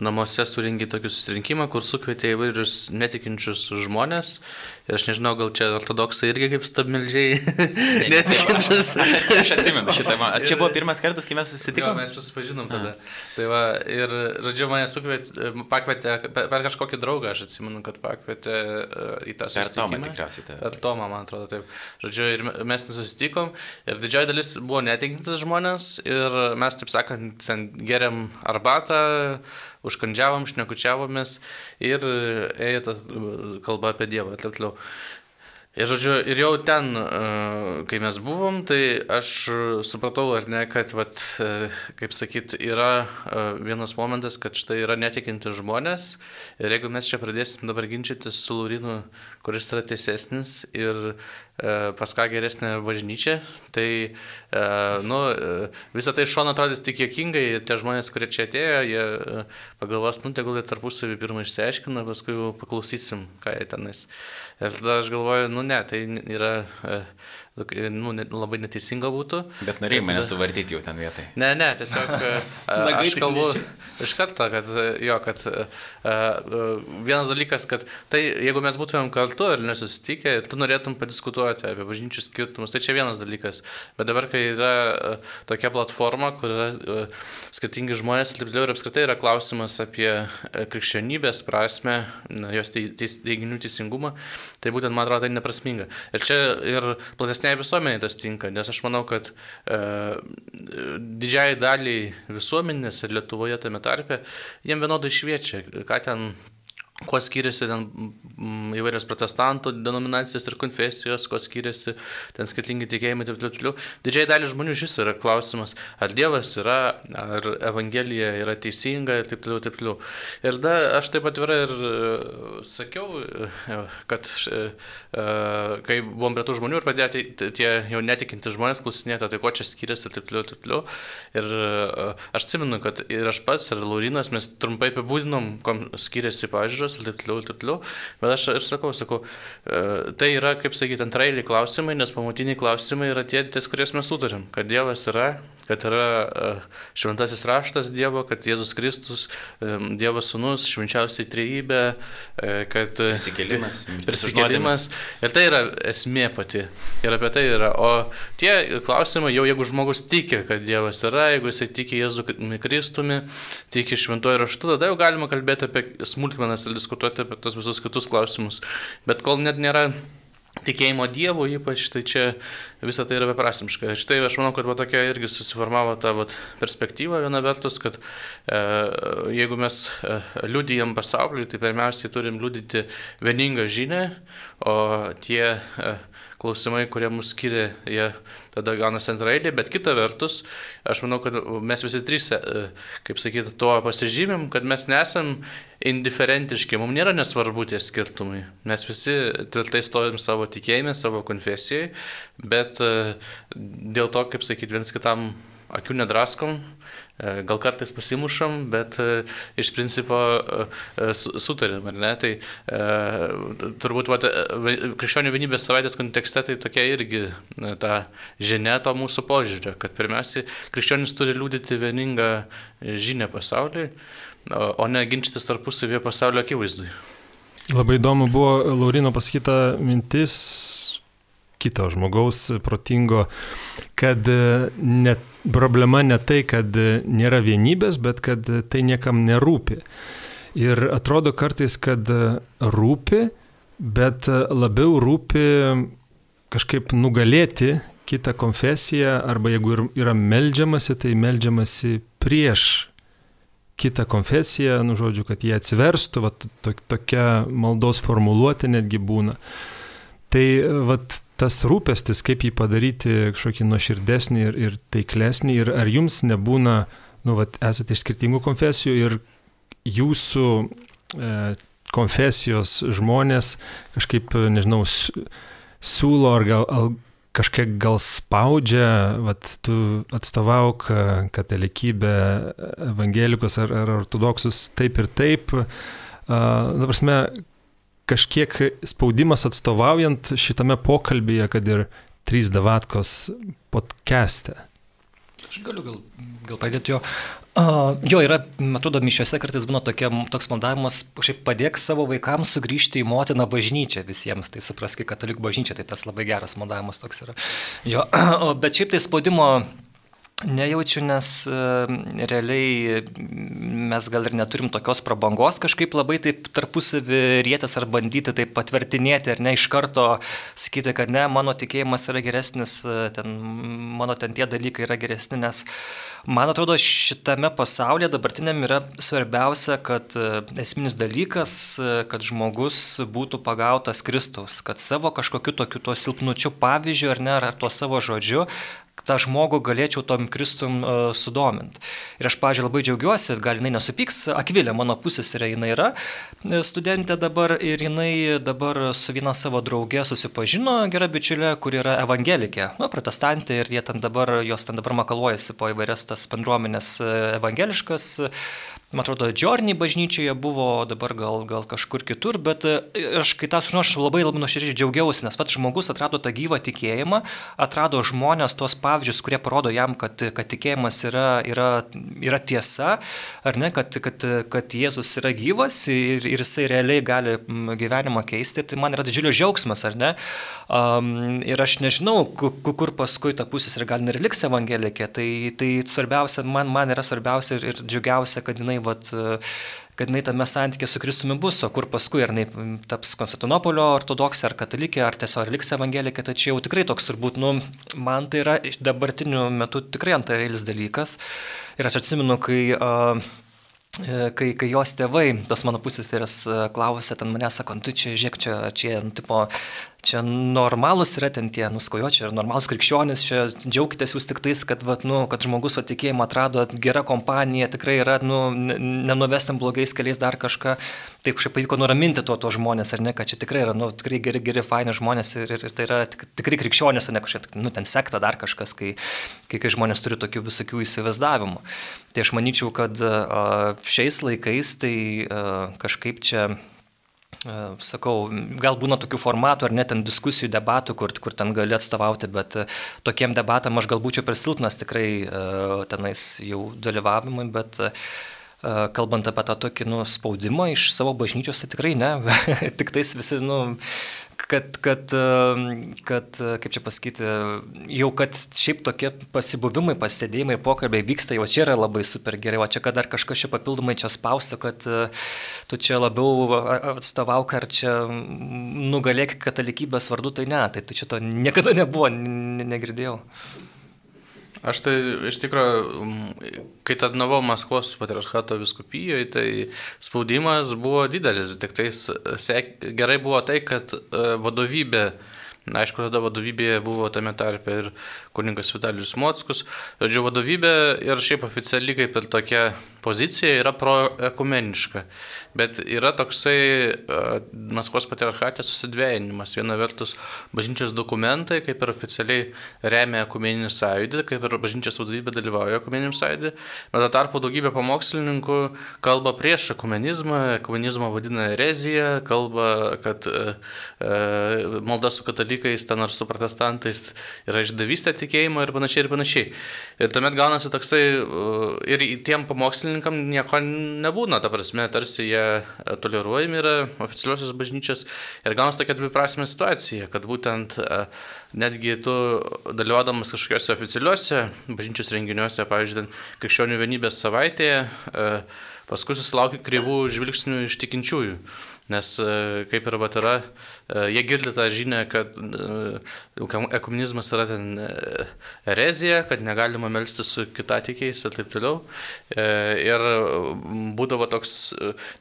namuose surinkai tokį susirinkimą, kur sukvietė įvairius netikinčius žmonės Ir aš nežinau, gal čia ortodoksai irgi kaip stabmeldžiai netikintis. Aš, aš atsimenu šitą. Čia buvo pirmas kartas, kai mes susitikome. Mes susipažinom tada. A. Tai va, ir, žodžiu, mane sukvietė, pakvietė per, kažkokį draugą, aš atsimenu, kad pakvietė uh, į tą susitikimą. Per Tomą tikriausiai. Tai. Per Tomą, man atrodo, taip. Žodžiu, ir mes nesusitikom. Ir didžioji dalis buvo netikintis žmonės. Ir mes, taip sakant, ten geriam arbatą užkandžiavom, šnekučiavomės ir ėjo ta kalba apie Dievą ir taip toliau. Ir, žodžiu, ir jau ten, kai mes buvom, tai aš supratau, ar ne, kad, vat, kaip sakyt, yra vienas momentas, kad štai yra netikinti žmonės. Ir jeigu mes čia pradėsim dabar ginčytis su Laurinu, kuris yra teisesnis ir E, pas ką geresnė bažnyčia, tai e, nu, e, visą tai iš šono atrodys tik jokingai, tie žmonės, kurie čia atėjo, jie pagalvos, nu, tegul jie tarpusavį pirmą išsiaiškina, paskui paklausysim, ką jie tenais. Ir tada aš galvoju, nu ne, tai yra nu, labai neteisinga būtų. Bet norėjai mane suvartyti jau ten vietai. Ne, ne, tiesiog aš kalbu iš karto, kad jo, kad vienas dalykas, kad tai jeigu mes būtumėm kartu ir nesusitikę, tu norėtum padiskutuoti apie bažnyčių skirtumus, tai čia vienas dalykas. Bet dabar, kai yra tokia platforma, kur yra skirtingi žmonės ir taip toliau, ir apskritai yra klausimas apie krikščionybės prasme, jos teiginių teisingumą, tai būtent man atrodo tai neprasminga. Ir čia ir platesnė platesniai visuomeniai tas tinka, nes aš manau, kad e, didžiai daliai visuomenės ir Lietuvoje tame tarpe, jiem vienodai šviečia, ką ten kuo skiriasi ten mm, įvairios protestantų denominacijos ir konfesijos, kuo skiriasi ten skirtingi tikėjimai ir taip toliau. Didžiai dalis žmonių šis yra klausimas, ar Dievas yra, ar Evangelija yra teisinga ir taip toliau, taip toliau. Ir da, aš taip atvirai ir e, sakiau, e, kad e, kai buvom prie tų žmonių ir pradėjo tie jau netikinti žmonės klausinėti, tai ko čia skiriasi ir taip toliau, taip toliau. Ir aš atsimenu, kad ir aš pats, ir Laurinas, mes trumpai apibūdinom, kom skiriasi pažiūros ir taip toliau, ir taip toliau. Bet aš ir sakau, sakau, e, tai yra, kaip sakyti, antrailiai klausimai, nes pamatiniai klausimai yra tie, ties kuriais mes sutarėm, kad Dievas yra, kad yra e, šventasis raštas Dievo, kad Jėzus Kristus, e, Dievo sūnus, švenčiausiai trejybė, kad prisikėlimas. Prisikėlimas. Ir tai yra esmė pati. Ir apie tai yra. O tie klausimai, jau jeigu žmogus tiki, kad Dievas yra, jeigu jisai tiki Jėzų Kristumi, tiki šventuoju raštu, tada jau galima kalbėti apie smulkmenas ir diskutuoti apie tos visus kitus klausimus. Bet kol net nėra tikėjimo Dievo ypač, tai čia visą tai yra beprasmiška. Ir štai aš manau, kad va tokia irgi susiformavo ta va, perspektyva viena vertus, kad e, jeigu mes e, liudijam pasauliui, tai pirmiausiai turim liudyti vieningą žinę, o tie e, klausimai, kurie mus skiria, jie tada gauna antraeilį, bet kita vertus, aš manau, kad mes visi trys, e, kaip sakyti, tuo pasižymim, kad mes nesam indiferentiški, mums nėra nesvarbu tie skirtumai. Mes visi tvirtai stovim savo tikėjime, savo konfesijai, bet e, dėl to, kaip sakyti, viens kitam akių nedraskom, e, gal kartais pasimušam, bet e, iš principo sutarėm, ar ne? Tai turbūt vat, krikščionių vienybės savaitės kontekste tai tokia irgi ta žinia to mūsų požiūrio, kad pirmiausiai krikščionis turi liūdyti vieningą žinę pasauliui, o ne ginčytis tarpusavėje pasaulio akivaizdui. Labai įdomu buvo Laurino pasakyta mintis kito žmogaus protingo, kad net problema ne tai, kad nėra vienybės, bet kad tai niekam nerūpi. Ir atrodo kartais, kad rūpi, bet labiau rūpi kažkaip nugalėti kitą konfesiją, arba jeigu yra melžiamasi, tai melžiamasi prieš kitą konfesiją, nu žodžiu, kad jie atsiverstų, va, to, tokia maldos formuluotė netgi būna. Tai vat, tas rūpestis, kaip jį padaryti kažkokį nuoširdesnį ir, ir taiklesnį, ir ar jums nebūna, nu, vat, esate iš skirtingų konfesijų ir jūsų e, konfesijos žmonės kažkaip, nežinau, siūlo ar gal al, kažkiek gal spaudžia, vat, tu atstovauk e, katalikybę, evangelikus ar, ar ortodoksus taip ir taip. Uh, na, prasme, kažkiek spaudimas atstovaujant šitame pokalbėje, kad ir trys davatkos podcast'e. Aš galiu gal, gal padėti jo. Uh, jo, yra, atrodo, mišiuose kartais būna tokia, toks maldavimas, šiaip padėk savo vaikams sugrįžti į motiną bažnyčią visiems, tai suprask, katalikų bažnyčia, tai tas labai geras maldavimas toks yra. Jo, bet šiaip tai spaudimo Nejaučiu, nes e, realiai mes gal ir neturim tokios prabangos kažkaip labai taip tarpusavį rėtis ar bandyti taip patvirtinėti ar ne iš karto sakyti, kad ne, mano tikėjimas yra geresnis, e, ten, mano ten tie dalykai yra geresni, nes man atrodo šitame pasaulyje dabartiniam yra svarbiausia, kad e, esminis dalykas, kad žmogus būtų pagautas Kristus, kad savo kažkokiu tokiu tuo silpnučiu pavyzdžiu ar ne, ar tuo savo žodžiu tą žmogų galėčiau tom kristum uh, e, sudominti. Ir aš, pažiūrėjau, labai džiaugiuosi, gal jinai nesupyks, Akvilė mano pusės yra, jinai yra e, studentė dabar ir jinai dabar su viena savo drauge susipažino, gera bičiulė, kur yra evangelikė, nu, protestantė ir jie ten dabar, jos ten dabar makaluojasi po įvairias tas bendruomenės e, evangeliškas, man atrodo, Džorniai bažnyčioje buvo, dabar gal, gal kažkur kitur, bet e, aš kai tą sužinojau, aš labai labai nuoširdžiai džiaugiausi, nes pats žmogus atrado tą gyvą tikėjimą, atrado žmonės, tuos pavyzdžius, kurie parodo jam, kad, kad tikėjimas yra, yra, yra tiesa, ar ne, kad, kad, kad Jėzus yra gyvas ir, ir jisai realiai gali gyvenimą keisti, tai man yra didžiulis džiaugsmas, ar ne? Um, ir aš nežinau, kur paskui ta pusės ir gal ir liks evangelikė, tai, tai svarbiausia, man, man yra svarbiausia ir, ir džiugiausia, kad jinai jinai, vat, kad jinai tame santykė su Kristumi bus, o kur paskui, ar jinai taps Konstantinopolio ortodoksė, ar katalikė, ar tiesiog liks evangelikė, tai čia jau tikrai toks turbūt, nu, man tai yra dabartiniu metu tikrai antarėlis dalykas. Ir aš atsimenu, kai uh, kai, kai jos tėvai, tos mano pusės tai yra klausė, ten mane sako, tu čia, žiūrėk, čia, čia, nu, tipo, čia normalūs yra ten tie nuskojočiai ir normalūs krikščionys, čia džiaugitės jūs tik tais, kad, vat, nu, kad žmogus su tikėjimu atrado gerą kompaniją, tikrai yra, nu, nenuvestam blogais keliais dar kažką. Taip kažkaip pavyko nuraminti to, to žmonės, ar ne, kad čia tikrai yra, nu, tikrai geri, geri, faini žmonės ir, ir, ir tai yra tik, tikrai krikščionys, o ne kažkaip, nu, ten sekta dar kažkas, kai, kai, kai žmonės turi tokių visokių įsivaizdavimų. Tai aš manyčiau, kad uh, šiais laikais tai uh, kažkaip čia E, sakau, gal būna tokių formatų ar net ten diskusijų, debatų, kur, kur ten gali atstovauti, bet e, tokiem debatam aš gal būčiau per silpnas tikrai e, tenais jau dalyvavimui, bet kalbant apie tą tokį nu, spaudimą iš savo bažnyčios, tai tikrai ne. Tik tais visi, nu, kad, kad, kad, kaip čia pasakyti, jau kad šiaip tokie pasibuvimai, pastebėjimai pokalbiai vyksta, jau čia yra labai super gerai, o čia kad dar kažkas čia papildomai čia spausta, kad tu čia labiau atstovauk ar čia nugalėk katalikybės vardu, tai ne, tai tu čia to niekada nebuvo, negirdėjau. Aš tai iš tikrųjų, kai tarnavau Maskvos patriarchato viskupijoje, tai spaudimas buvo didelis, tik tai gerai buvo tai, kad e, vadovybė aišku, tada vadovybėje buvo tame tarpe ir kuningas Vitalijus Mockus. Žodžiu, vadovybė ir šiaip oficialiai kaip ir tokia pozicija yra proekumeniška. Bet yra toksai uh, Maskvos patriarchatės susidvėjinimas. Viena vertus, bažnyčios dokumentai kaip ir oficialiai remia ekumeninį sąjūdį, kaip ir bažnyčios vadovybė dalyvauja ekumeniniam sąjūdį. Bet to tarpu daugybė pamokslininkų kalba prieš ekumenizmą, ekumenizmą vadina ereziją, kalba, kad uh, uh, malda su katalikais ten ar su protestantais yra išdavystė tikėjimo ir panašiai ir panašiai. Ir tuomet gaunasi toksai uh, ir tiem pamokslininkam nieko nebūna, ta prasme, tarsi jie toleruojami yra oficialiosios bažnyčios ir gaunasi tokia dviprasmė situacija, kad būtent uh, netgi tu dalyvaudamas kažkokiuose oficialiuose bažnyčios renginiuose, pavyzdžiui, krikščionių vienybės savaitėje, uh, paskui susilaukia kreivų žvilgsnių iš tikinčiųjų. Nes kaip ir bat yra, jie girdi tą žinę, kad ekumenizmas yra ten erezija, kad negalima melsti su kitatikiais ir taip toliau. Ir būdavo toks,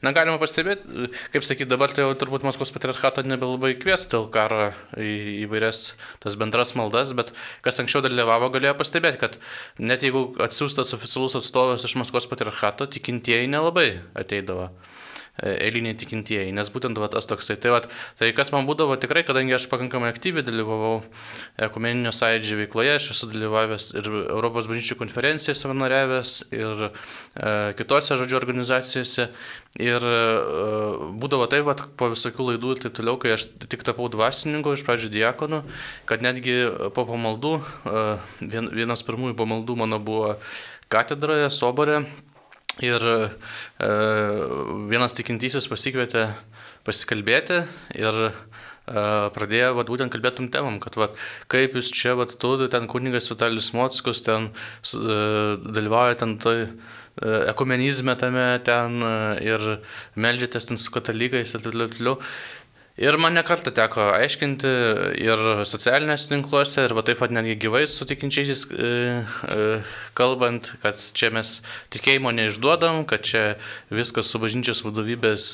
negalima pastebėti, kaip sakyti, dabar tai jau turbūt Maskvos patriarchato nebelabai kvies dėl karo į įvairias tas bendras maldas, bet kas anksčiau dalyvavo, galėjo pastebėti, kad net jeigu atsiųstas oficialus atstovas iš Maskvos patriarchato, tikintieji nelabai ateidavo. E, eiliniai tikintieji, nes būtent va, tas toksai. Tai, va, tai kas man būdavo tikrai, kadangi aš pakankamai aktyviai dalyvavau ekumeninio sąjūdžio veikloje, aš esu dalyvavęs ir Europos bažnyčių konferencijose savanoriavęs, ir e, kitose, žodžiu, organizacijose. Ir e, būdavo taip, va, po visokių laidų ir taip toliau, kai aš tik tapau dvasininku, iš pradžių diakonu, kad netgi po pamaldų, e, vien, vienas pirmųjų pamaldų mano buvo katedroje, soborė Ir e, vienas tikintysis pasikvietė pasikalbėti ir e, pradėjo vat, būtent kalbėtum temam, kad vat, kaip jūs čia, vat, tu, ten kuningas Vitalijus Mockus, ten e, dalyvauja ten e, ekumenizme tame ten e, ir melžiatės ten su katalikais ir taip toliau. Ir man nekartą teko aiškinti ir socialinėse tinkluose, ir va taip pat netgi gyvai sutikinčiais e, e, kalbant, kad čia mes tikėjimo neišduodam, kad čia viskas su bažnyčios vadovybės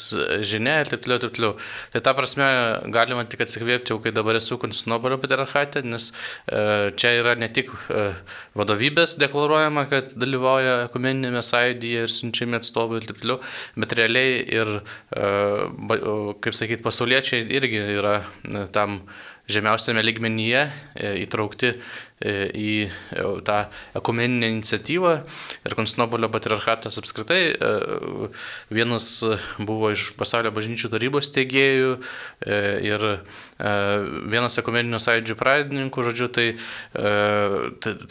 žinia ir taip toliau, taip toliau. Tai ta prasme galima tik atsikvėpti jau, kai dabar esu Konstantinopolio patriarchate, nes e, čia yra ne tik e, vadovybės deklaruojama, kad dalyvauja ekumeninėme sąjūdyje ir siunčiami atstovai ir taip toliau, bet realiai ir, e, kaip sakyti, pasauliečiai čia irgi yra tam žemiausiame ligmenyje e, įtraukti į e, tą ekumeninę iniciatyvą ir Konstantinopolio patriarchatas apskritai vienas buvo iš pasaulio bažnyčių tarybos teigėjų ir vienas ekumeninio sąjūdžių pradininkų, žodžiu, tai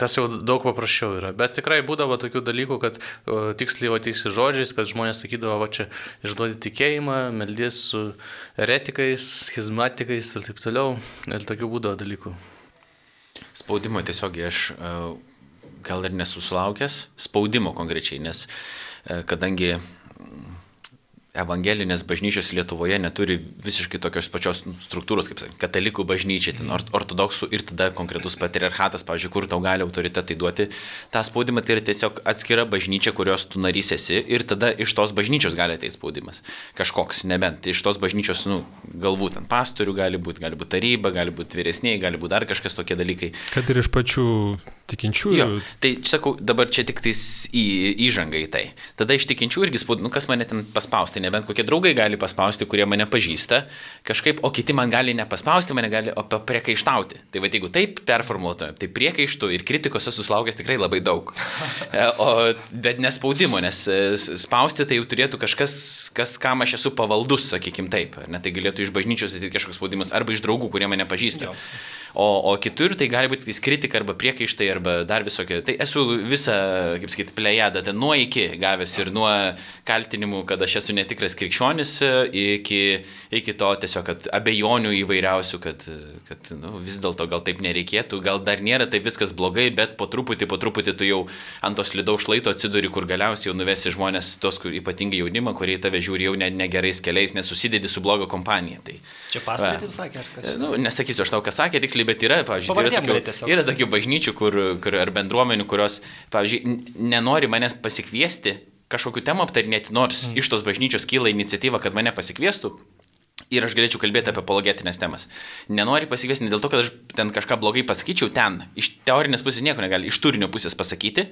tas jau daug paprasčiau yra. Bet tikrai būdavo tokių dalykų, kad tiksliai vatysi žodžiais, kad žmonės sakydavo, va čia išduodi tikėjimą, meldės su eretikais, schizmatikais ir taip toliau. Ir tokių būdavo dalykų. Spaudimo tiesiog aš e, gal ir nesusilaukęs, spaudimo konkrečiai, nes e, kadangi evangelinės bažnyčios Lietuvoje neturi visiškai tokios pačios nu, struktūros, kaip sakė, katalikų bažnyčia, ten ortodoksų ir tada konkretus patriarchatas, pavyzdžiui, kur tau gali autoritetai duoti tą spaudimą, tai yra tiesiog atskira bažnyčia, kurios tu narys esi ir tada iš tos bažnyčios gali ateiti spaudimas. Kažkoks, nebent iš tos bažnyčios, nu, galbūt ant pastorių gali būti, gali būti taryba, gali būti vyresniai, gali būti dar kažkas tokie dalykai. Kad ir iš pačių tikinčiųjų. Jo, tai sakau, dabar čia tik tais į, įžanga į tai. Tada iš tikinčių irgi spaudimas, nu kas mane ten paspausti nebent kokie draugai gali paspausti, kurie mane pažįsta, kažkaip, o kiti man gali nepaspausti, mane gali priekaištauti. Tai va, jeigu taip performuotume, tai priekaištų ir kritikos esu sulaukęs tikrai labai daug. E, o, bet nespaudimo, nes e, spausti tai jau turėtų kažkas, kas, kam aš esu pavaldus, sakykim taip. Ne, tai galėtų iš bažnyčios ateiti kažkoks spaudimas arba iš draugų, kurie mane pažįsta. Jo. O, o kitur tai gali būti kritika arba priekaištai arba dar visokie. Tai esu visą, kaip sakyti, plejadą, ten nuo iki gavęs ir nuo kaltinimų, kad aš esu netikras krikščionis, iki, iki to tiesiog, abejonių įvairiausių, kad, kad nu, vis dėlto gal taip nereikėtų, gal dar nėra tai viskas blogai, bet po truputį, po truputį tu jau ant tos lidaus šlaito atsiduri, kur galiausiai jau nuvesi žmonės, tos kur, ypatingai jaunimą, kurie tave žiūri jau ne, negerais keliais, nesusidedi su blogo kompanija. Tai, Čia pastarį taip sakė, ar kas? Nu, nesakysiu aš tau, ką sakė, tiksliai bet yra, pavyzdžiui, yra tokių, yra tokių bažnyčių kur, kur, ar bendruomenių, kurios, pavyzdžiui, nenori manęs pasikviesti kažkokiu temu aptarinėti, nors mm. iš tos bažnyčios kyla iniciatyva, kad mane pasikviestų, ir aš galėčiau kalbėti apie apologetinės temas. Nenori pasikviesti ne dėl to, kad aš ten kažką blogai pasakyčiau ten, iš teorinės pusės nieko negali, iš turinio pusės pasakyti,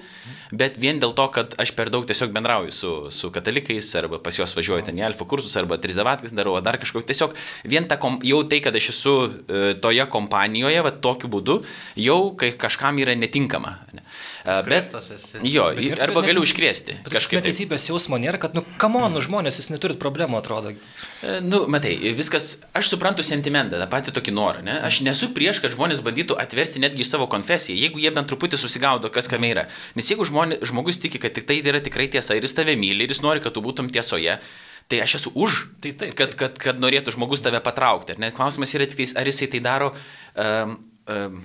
bet vien dėl to, kad aš per daug tiesiog bendrauju su, su katalikais, arba pas juos važiuoju ten į alfa kursus, arba trizavatkas darau, ar dar kažkokį. Tiesiog vien ta, kom, jau tai, kad aš esu e, toje kompanijoje, va tokiu būdu, jau kai kažkam yra netinkama. Bet, jo, bet arba galiu užkrėsti. Kažkaip neteisybės jausmo nėra, kad, nu, kamon, nu, žmonės, jūs neturit problemų, atrodo. Nu, matai, viskas, aš suprantu sentimentą, tą patį tokį norą, ne? Aš nesu prieš, kad žmonės bandytų atversti netgi savo konfesiją, jeigu jie bent truputį susigaudo, kas kame yra. Nes jeigu žmonės, žmogus tiki, kad tik tai yra tikrai tiesa ir jis tave myli ir jis nori, kad tu būtum tiesoje, tai aš esu už, tai taip, kad, kad, kad norėtų žmogus tave patraukti. Net klausimas yra tik, ar jisai tai daro, um, um,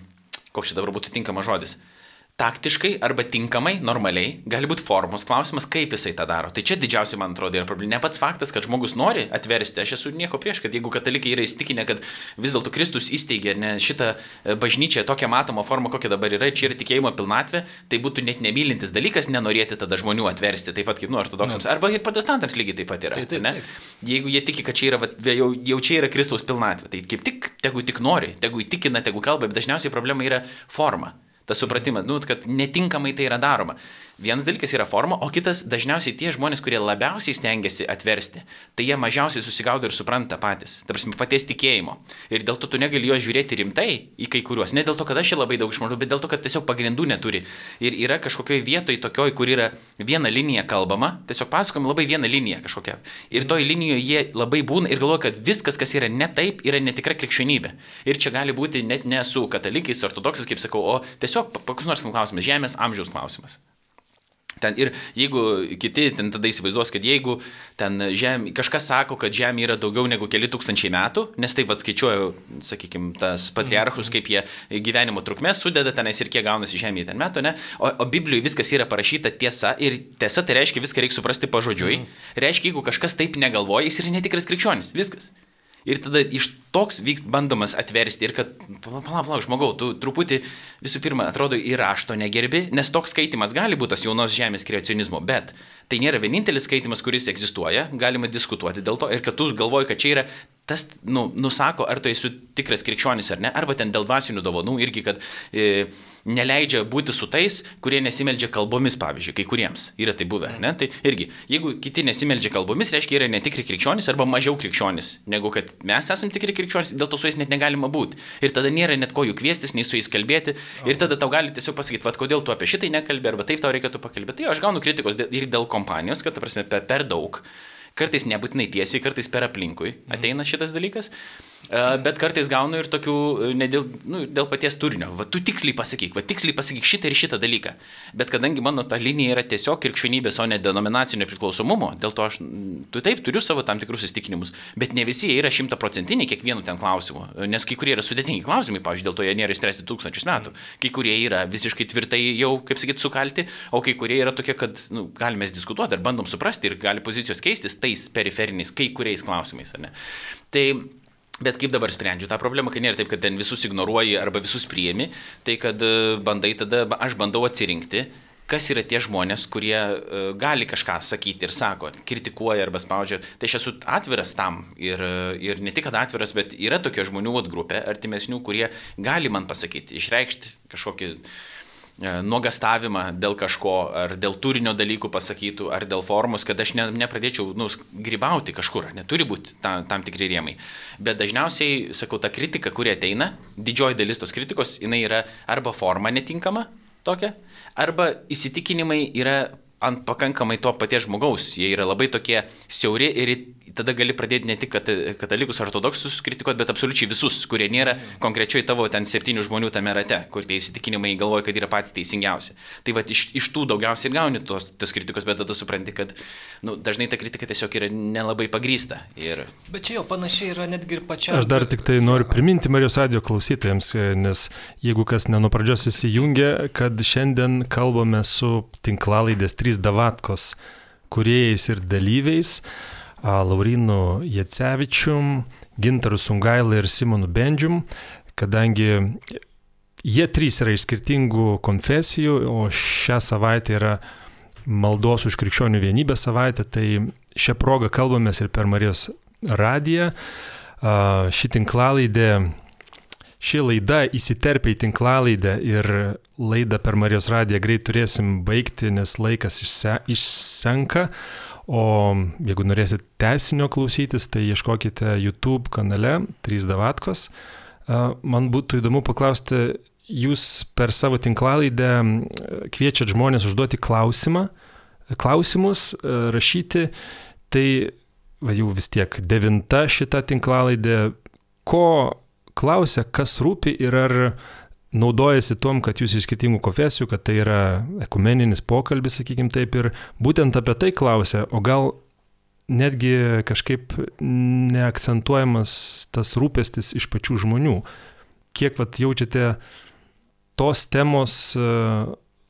koks čia dabar būtų tinkamas žodis. Uh, taktiškai arba tinkamai, normaliai, gali būti formos klausimas, kaip jisai tą daro. Tai čia didžiausia, man atrodo, yra problema. Ne pats faktas, kad žmogus nori atversti, aš esu nieko prieš, kad jeigu katalikai yra įstikinę, kad vis dėlto Kristus įsteigė ne šitą e, bažnyčią tokią matomą formą, kokia dabar yra, čia yra tikėjimo pilnatvė, tai būtų net nemylintis dalykas nenorėti tada žmonių atversti, taip pat kaip nu, ortodoksams, arba ir protestantams lygiai taip pat yra. Taip, taip, taip. Jeigu jie tiki, kad čia yra, va, jau, jau čia yra Kristaus pilnatvė, tai kaip tik, tegu tik nori, tegu įtikina, tegu kalba, bet dažniausiai problema yra forma tas supratimas, nu, kad netinkamai tai yra daroma. Vienas dalykas yra forma, o kitas dažniausiai tie žmonės, kurie labiausiai stengiasi atversti, tai jie mažiausiai susigaudo ir supranta patys, tarsi paties tikėjimo. Ir dėl to tu negali jo žiūrėti rimtai į kai kuriuos. Ne dėl to, kad aš čia labai daug išmanau, bet dėl to, kad tiesiog pagrindų neturi. Ir yra kažkokioje vietoje tokioj, kur yra viena linija kalbama, tiesiog pasakojama labai viena linija kažkokia. Ir toj linijoje jie labai būna ir galvoja, kad viskas, kas yra ne taip, yra netikra krikščionybė. Ir čia gali būti net ne su katalikais, ortodoksais, kaip sakau, o tiesiog koks nors klausimas, žemės amžiaus klausimas. Ten ir jeigu kiti ten tada įsivaizduos, kad jeigu ten žemė, kažkas sako, kad Žemė yra daugiau negu keli tūkstančiai metų, nes taip atskaičiuoju, sakykime, tas patriarchus, kaip jie gyvenimo trukmę sudeda tenais ir kiek gaunasi Žemėje ten metų, ne? O, o Biblijoje viskas yra parašyta tiesa ir tiesa tai reiškia viską reikia suprasti pažodžiui. Mm. Reiškia, jeigu kažkas taip negalvoja, jis yra netikras krikščionis. Viskas. Ir tada iš toks vyks bandomas atversti ir kad, palauk, palauk, žmogau, tu truputį visų pirma, atrodo, ir rašto negerbi, nes toks skaitimas gali būti tas jaunos žemės kreacionizmo, bet tai nėra vienintelis skaitimas, kuris egzistuoja, galima diskutuoti dėl to ir kad tu galvoji, kad čia yra tas nu, nusako, ar tu esi tikras krikščionis ar ne, arba ten dėl dvasinių dovanų irgi, kad e, neleidžia būti su tais, kurie nesimeldžia kalbomis, pavyzdžiui, kai kuriems yra tai buvę, ne, tai irgi, jeigu kiti nesimeldžia kalbomis, reiškia, yra netikri krikščionis arba mažiau krikščionis, negu kad mes esame tikri krikščionis, dėl to su jais net negalima būti. Ir tada nėra net ko jų kviestis, nei su jais kalbėti, ir tada tau gali tiesiog pasakyti, vad, kodėl tu apie šitai nekalbė, arba taip tau reikėtų pakalbėti. Tai aš gaunu kritikos ir dėl kompanijos, kad, ta prasme, per, daug kartais nebūtinai tiesiai, kartais per aplinkui mhm. ateina šitas dalykas. Bet kartais gaunu ir tokių, e, ne dėl, nu, dėl paties turinio. Va, tu tiksliai pasakyk, va, tiksliai pasakyk šitą ir šitą dalyką. Bet kadangi mano ta linija yra tiesiog krikščionybės, o ne denominacinio priklausomumo, dėl to aš, tu taip, turiu savo tam tikrus įstikinimus, bet ne visi jie yra šimtaprocentiniai kiekvienu ten klausimu. Nes kai kurie yra sudėtingi klausimai, pavyzdžiui, dėl to jie nėra išspręsti tūkstančius metų. Kai kurie yra visiškai tvirtai jau, kaip sakyt, sukalti, o kai kurie yra tokie, kad nu, galime diskutuoti ir bandom suprasti ir gali pozicijos keistis tais periferiniais, kai kuriais klausimais. Tai Bet kaip dabar sprendžiu tą problemą, kai nėra taip, kad ten visus ignoruoji arba visus priemi, tai kad e, bandai tada, aš bandau atsirinkti, kas yra tie žmonės, kurie uh, gali kažką sakyti ir sako, kritikuoja arba spaudžia. Tai aš esu atviras tam ir, ir ne tik atviras, bet yra tokia žmonių vat, grupė, artimesnių, kurie gali man pasakyti, išreikšti kažkokį E, nuogastavimą dėl kažko, ar dėl turinio dalykų pasakytų, ar dėl formos, kad aš ne, nepradėčiau nu, grybauti kažkur, neturi būti tam, tam tikri rėmai. Bet dažniausiai, sakau, ta kritika, kuri ateina, didžioji dalis tos kritikos, jinai yra arba forma netinkama tokia, arba įsitikinimai yra ant pakankamai to paties žmogaus. Jie yra labai tokie siauri ir tada gali pradėti ne tik katalikus ortodoksus kritikuoti, bet absoliučiai visus, kurie nėra konkrečiai tavo ten septynių žmonių tame rate, kur tie įsitikinimai galvoja, kad yra patys teisingiausi. Tai va iš, iš tų daugiausiai ir gauni tos, tos kritikos, bet tada supranti, kad nu, dažnai ta kritika tiesiog yra nelabai pagrysta. Ir... Bet čia jau panašiai yra netgi ir pačia. Aš dar tik tai noriu priminti Marijos radio klausytojams, nes jeigu kas ne nuo pradžios įsijungia, kad šiandien kalbame su tinklalaidės 3 Davatkos kuriejais ir dalyviais. Laurinu Jacevičium, Gintaru Sungailą ir Simonu Bendžium, kadangi jie trys yra iš skirtingų konfesijų, o šią savaitę yra maldos už krikščionių vienybę savaitė, tai šią progą kalbamės ir per Marijos radiją. Ši tinklalaidė, ši laida įsiterpia į tinklalaidę ir laidą per Marijos radiją greit turėsim baigti, nes laikas išse, išsenka. O jeigu norėsit tesinio klausytis, tai ieškokite YouTube kanale 3 Davatkos. Man būtų įdomu paklausti, jūs per savo tinklalaidę kviečiat žmonės užduoti klausimą, klausimus, rašyti, tai va, jau vis tiek devinta šita tinklalaidė, ko klausia, kas rūpi ir ar naudojasi tom, kad jūs iš skirtingų konfesijų, kad tai yra ekumeninis pokalbis, sakykime taip, ir būtent apie tai klausia, o gal netgi kažkaip neakcentuojamas tas rūpestis iš pačių žmonių. Kiek vat jaučiate tos temos e,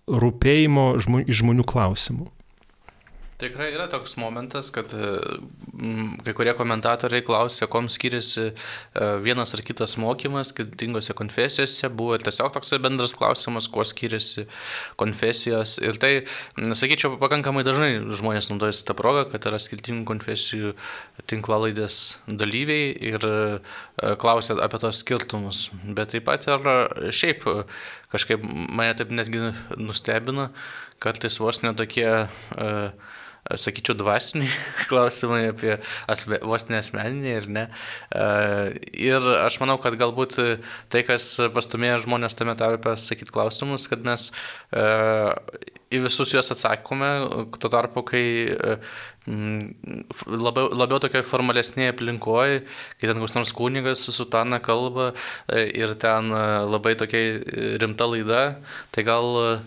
rūpėjimo žmonių, žmonių klausimų? Tikrai yra toks momentas, kad mm, kai kurie komentatoriai klausė, kom skiriasi e, vienas ar kitas mokymas skirtingose konfesijose. Buvo tiesiog toks bendras klausimas, kuo skiriasi konfesijos. Ir tai, sakyčiau, pakankamai dažnai žmonės naudojasi tą progą, kad yra skirtingų konfesijų tinklalaidės dalyviai ir e, klausė apie tos skirtumus. Bet taip pat ir šiaip kažkaip mane taip netgi nustebino, kartais vos netokie uh, sakyčiau, dvasiniai klausimai apie asme, vos nesmeninį ir ne. Ir aš manau, kad galbūt tai, kas pastumėjo žmonės tame tarpe sakyti klausimus, kad mes į visus juos atsakome, tuo tarpu, kai labiau, labiau tokioje formalesnėje aplinkoje, kai ten koks nors kūnigas su sutana kalba ir ten labai tokia rimta laida, tai gal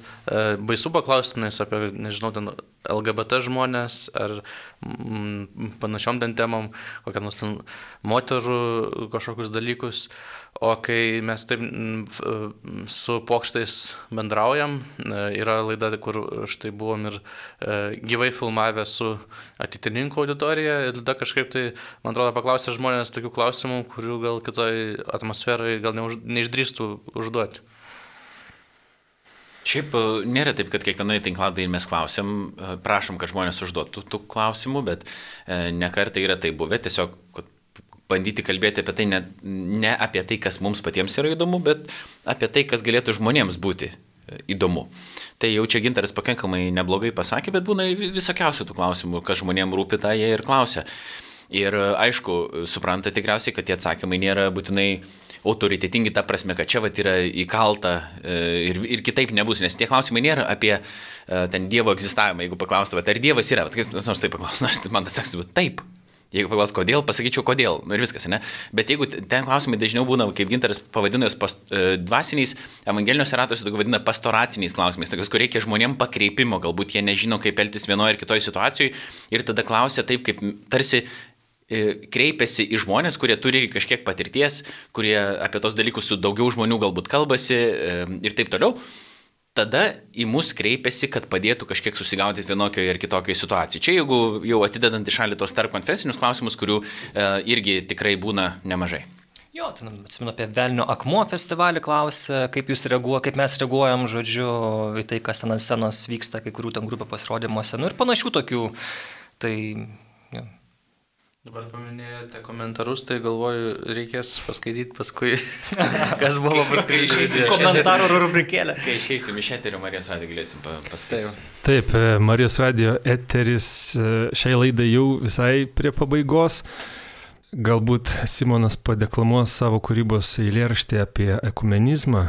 baisu paklaustumės apie, nežinau, ten LGBT žmonės ar mm, panašiom ten temom, kokiam nors ten moterų kažkokius dalykus. O kai mes taip mm, su pokštais bendraujam, e, yra laida, kur štai buvom ir e, gyvai filmavę su atitininkų auditorija ir tada kažkaip tai, man atrodo, paklausė žmonės tokių klausimų, kurių gal kitoj atmosferai gal neuž, neišdrįstų užduoti. Šiaip e, nėra taip, kad kiekvienoje tinkladai mes klausim, e, prašom, kad žmonės užduotų tų klausimų, bet e, nekartai yra tai buvę, tiesiog bandyti kalbėti apie tai ne, ne apie tai, kas mums patiems yra įdomu, bet apie tai, kas galėtų žmonėms būti įdomu. Tai jau čia gintaras pakankamai neblogai pasakė, bet būna visokiausių tų klausimų, kas žmonėms rūpi, tą jie ir klausia. Ir aišku, supranta tikriausiai, kad tie atsakymai nėra būtinai autoritetingi ta prasme, kad čia vat yra įkalta e, ir, ir kitaip nebus, nes tie klausimai nėra apie e, ten Dievo egzistavimą, jeigu paklaustumėte, ar Dievas yra, vat, kaip nors taip paklaustumėte, man atsakysiu, taip. Jeigu paklaus, kodėl, pasakyčiau, kodėl. Nu ir viskas, ne? Bet jeigu ten klausimai dažniau būna, kaip gintaras pavadino jos pas, e, dvasiniais, evangeliniuose ratuose daugiau vadina pastoraciniais klausimais, tokius, kur reikia žmonėm pakreipimo, galbūt jie nežino, kaip elgtis vienoje ar kitoje situacijoje ir tada klausia taip, kaip tarsi kreipiasi į žmonės, kurie turi kažkiek patirties, kurie apie tos dalykus su daugiau žmonių galbūt kalbasi e, ir taip toliau tada į mus kreipiasi, kad padėtų kažkiek susigaudyti vienokioje ir kitokioje situacijoje. Čia jeigu jau atidedant į šalį tos tarp konfesinius klausimus, kurių e, irgi tikrai būna nemažai. Jo, ten atsimenu apie Velnio akmuo festivalį klausė, kaip jūs reaguojate, kaip mes reaguojam, žodžiu, į tai, kas ten ant scenos vyksta, kai kurių ten grupė pasirodymuose, nu ir panašių tokių. Tai Dabar paminėjote komentarus, tai galvoju, reikės paskaityti paskui, kas buvo paskui išeisim komentarų rubrikėlė. Kai išeisim iš eterio, Marijos radijo galėsim paskaityti. Taip, e, Marijos radijo eteris e, šiai laidai jau visai prie pabaigos. Galbūt Simonas padeklamuos savo kūrybos eilėraštį apie ekumenizmą,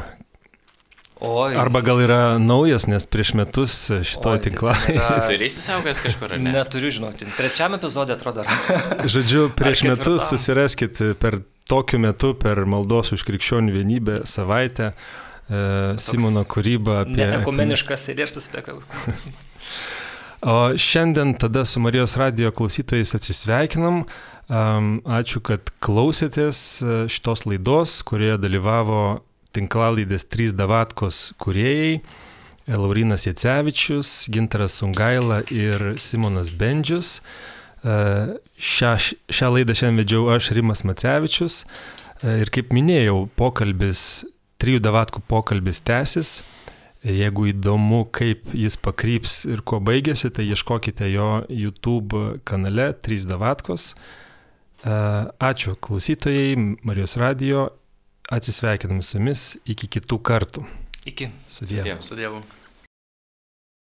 Oi. Arba gal yra naujas, nes prieš metus šitoje tinklai. Turi įsisaugęs kažkur, ar ne? Neturiu žinoti. Trečiam epizodė atrodo. Žodžiu, prieš metus susiraskit per tokiu metu, per maldos už krikščionių vienybę savaitę e, Simono kūrybą apie... Ekumeniškas eilėraštis apie ekumenizmą. O šiandien tada su Marijos radio klausytojais atsisveikinam. Ačiū, kad klausėtės e, šitos laidos, kurioje dalyvavo tinklalaidės 3 Davatkos kuriejai Laurinas Jacevičius, Gintaras Sungaila ir Simonas Bendžius. E, šią, šią laidą šiandien vedžiau aš Rimas Macevičius e, ir kaip minėjau, pokalbis, trijų davatkų pokalbis tęsis. Jeigu įdomu, kaip jis pakryps ir kuo baigėsi, tai ieškokite jo YouTube kanale 3 davatkos. E, ačiū klausytojai, Marijos radio Atsisveikinam su jumis iki kitų kartų. Iki. Su Dievu. Su Dievu.